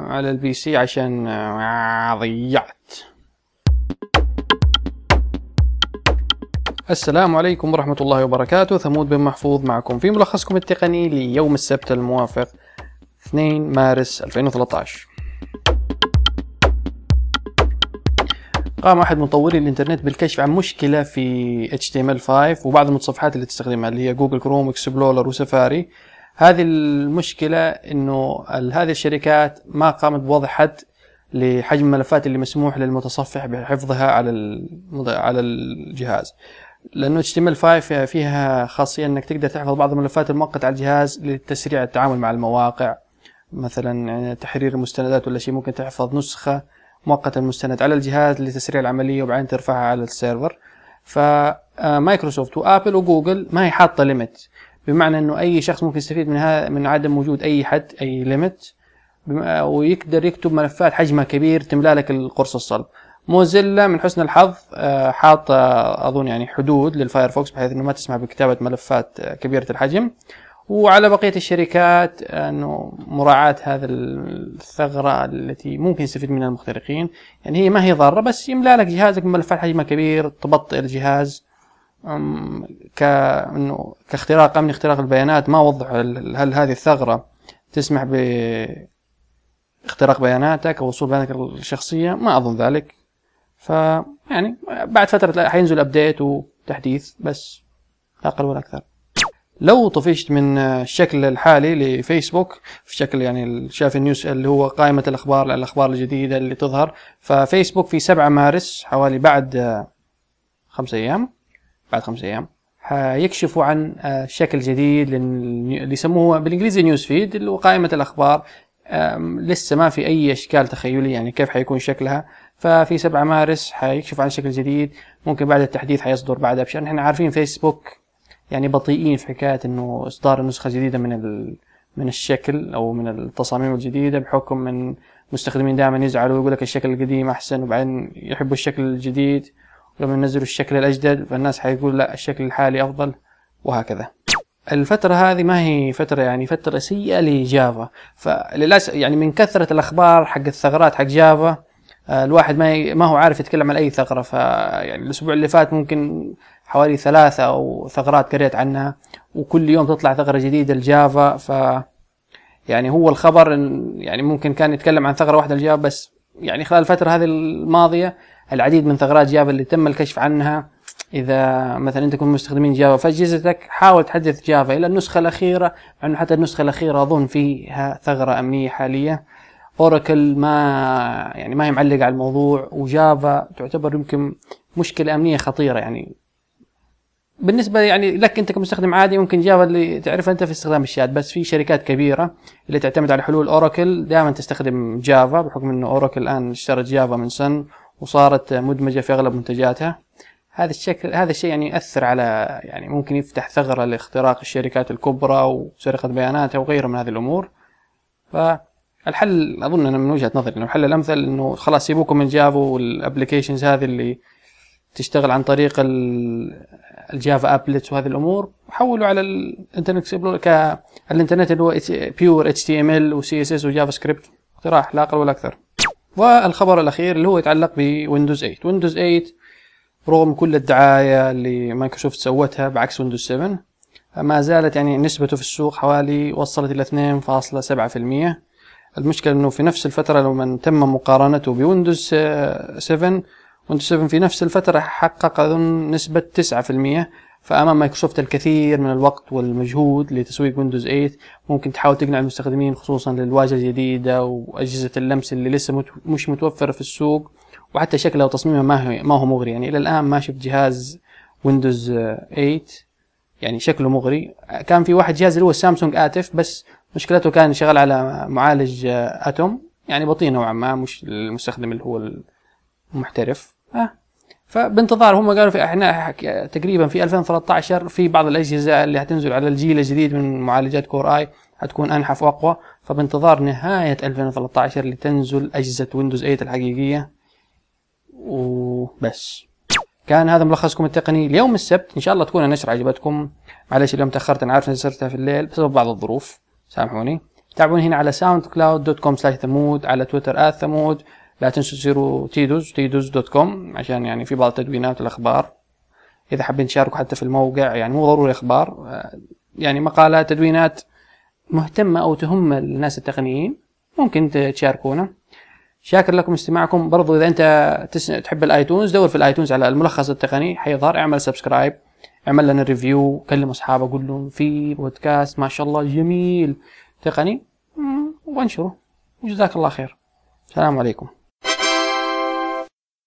على ال PC عشان ضيعت السلام عليكم ورحمة الله وبركاته. ثمود بن محفوظ معكم في ملخصكم التقني ليوم السبت الموافق 2 مارس 2013 قام أحد مطوري الإنترنت بالكشف عن مشكلة في HTML5 وبعض المتصفحات اللي تستخدمها اللي هي جوجل كروم اكسبلورر وسفاري. هذه المشكلة إنه هذه الشركات ما قامت بوضع حد لحجم الملفات اللي مسموح للمتصفح بحفظها على على الجهاز. لأنه HTML5 فيها خاصية إنك تقدر تحفظ بعض الملفات المؤقتة على الجهاز لتسريع التعامل مع المواقع. مثلا يعني تحرير المستندات ولا شيء ممكن تحفظ نسخة مؤقتة المستند على الجهاز لتسريع العملية وبعدين ترفعها على ال server. فمايكروسوفت وآبل وجوجل ما هي حاطة limit بمعنى إنه أي شخص ممكن يستفيد من من عدم وجود أي حد أي limit ويقدر يكتب ملفات حجمها كبير تملأ لك القرص الصلب. موزيلا من حسن الحظ آه، حاط أظن يعني حدود للفايرفوكس بحيث إنه ما تسمح بكتابة ملفات كبيرة الحجم. وعلى بقية الشركات إنه مراعاة هذا الثغرة التي ممكن يستفيد منها المخترقين. يعني هي ما هي ضارة بس يملأ لك جهازك ملفات حجمها كبير تبطئ الجهاز. ك إنه كاختراق أمن اختراق البيانات ما وضح هل هذه الثغرة تسمح ب اختراق بياناتك أو وصول بياناتك الشخصيه ما أظن ذلك. فيعني بعد فترة حينزل update وتحديث بس لا أقل ولا أكثر. لو طفشت من الشكل الحالي لفيسبوك في شكل يعني شاف ال news اللي هو قائمة الأخبار الأخبار الجديدة اللي تظهر ففيسبوك في 7 مارس حوالي بعد خمسة أيام بعد خمسة أيام. حيكشفوا عن شكل جديد اللي يسموه بالإنجليزي نيوز فيد اللي هو قائمة الأخبار. لسه ما في أي إشكال تخيلي يعني كيف حيكون شكلها. ففي 7 مارس حيكشف عن شكل جديد. ممكن بعد التحديث حيصدر بعدها بشهر نحن عارفين فيسبوك يعني بطيئين في حكاية إنه إصدار نسخة جديدة من من الشكل أو من التصاميم الجديدة بحكم من مستخدمين دائما يزعلوا ويقول لك الشكل القديم أحسن وبعدين يحبوا الشكل الجديد. ولما ينزلوا الشكل الأجدد فالناس حيقول لا الشكل الحالي أفضل وهكذا. الفترة هذه ما هي فترة يعني فترة سيئة لجافا. فللأسف يعني من كثرة الأخبار حق الثغرات حق جافا آه، الواحد ما ما هو عارف يتكلم عن أي ثغرة. فيعني الأسبوع اللي فات ممكن حوالي ثلاثة أو ثغرات قريت عنها وكل يوم تطلع ثغرة جديدة الجافا ف يعني هو الخبر يعني ممكن كان يتكلم عن ثغرة واحدة الجافا بس يعني خلال الفترة هذه الماضية العديد من ثغرات جافا اللي تم الكشف عنها. إذا مثلا أنت كنت مستخدمين جافا في اجهزتك حاول تحدث جافا إلى النسخة الأخيرة لأنه حتى النسخة الأخيرة أظن فيها ثغرة أمنية حالية. أوراكل ما يعني ما هي معلقة على الموضوع وجافا تعتبر يمكن مشكلة أمنية خطيرة يعني. بالنسبة يعني لك أنت كمستخدم عادي ممكن جافا اللي تعرفها أنت في استخدام الشات بس في شركات كبيرة اللي تعتمد على حلول أوراكل. دائما تستخدم جافا بحكم إنه أوراكل الآن اشترت جافا من Sun. وصارت مدمجة في أغلب منتجاتها. هذا الشكل هذا الشيء يعني يؤثر على يعني ممكن يفتح ثغرة لاختراق الشركات الكبرى وسرقة بياناتها وغيرها من هذه الأمور. ف الحل أظن أنا من وجهة نظري انه الحل الأمثل إنه خلاص سيبوكم من جافا وال applications هذه اللي تشتغل عن طريق الجافا applets وهذه الأمور. وحولوا على الإنترنت اكسبلور كالانترنت اللي هو بيور اتش تي ام ال وسي اس اس وجافا سكريبت اقتراح لا أقل ولا أكثر. والخبر الأخير اللي هو يتعلق بويندوز 8 ويندوز 8 رغم كل الدعاية اللي مايكروسوفت سوتها بعكس ويندوز 7 ما زالت يعني نسبته في السوق حوالي وصلت إلى 2.7% المشكلة إنه في نفس الفترة لما تم مقارنته بويندوز 7 ويندوز 7 في نفس الفترة حقق أظن نسبة 9% فأمام مايكروسوفت الكثير من الوقت والمجهود لتسويق ويندوز 8 ممكن تحاول تقنع المستخدمين خصوصا للواجهة الجديدة وأجهزة اللمس اللي لسه مش متوفرة في السوق وحتى شكلها وتصميمها ما هو ما هو مغري. يعني إلى الآن ما شفت جهاز ويندوز 8 يعني شكله مغري. كان في واحد جهاز اللي هو سامسونج ATIV بس مشكلته كان شغال على معالج آتوم يعني بطيء نوعا ما مش المستخدم اللي هو المحترف. آه. فبانتظار هم قالوا في إحنا تقريبا في 2013 في بعض الأجهزة اللي هتنزل على الجيل الجديد من معالجات Core i هتكون أنحف وأقوى. فبانتظار نهاية 2013 لتنزل أجهزة ويندوز 8 الحقيقية. وبس. كان هذا ملخصكم التقني اليوم السبت. إن شاء الله تكون النشرة عجبتكم. معلش اليوم تأخرت أنا عارف نزلتها في الليل بسبب بعض الظروف. سامحوني. تابعوني هنا على ساوند كلاود dot com slash ثمود على تويتر ثمود لا تنسوا تزوروا تيدوز تيدوز dot com عشان يعني في بعض التدوينات والأخبار إذا حابين تشاركوا حتى في الموقع يعني مو ضروري أخبار آه، يعني مقالات تدوينات مهتمة أو تهم الناس التقنيين ممكن تشاركونا. شاكر لكم استماعكم. برضو إذا أنت تس... تحب الآيتونز دور في الآيتونز على الملخص التقني. حيظهر اعمل subscribe اعمل لنا review كلم أصحابك قول لهم في بودكاست ما شاء الله جميل تقني. وانشره. وجزاك الله خير. السلام عليكم.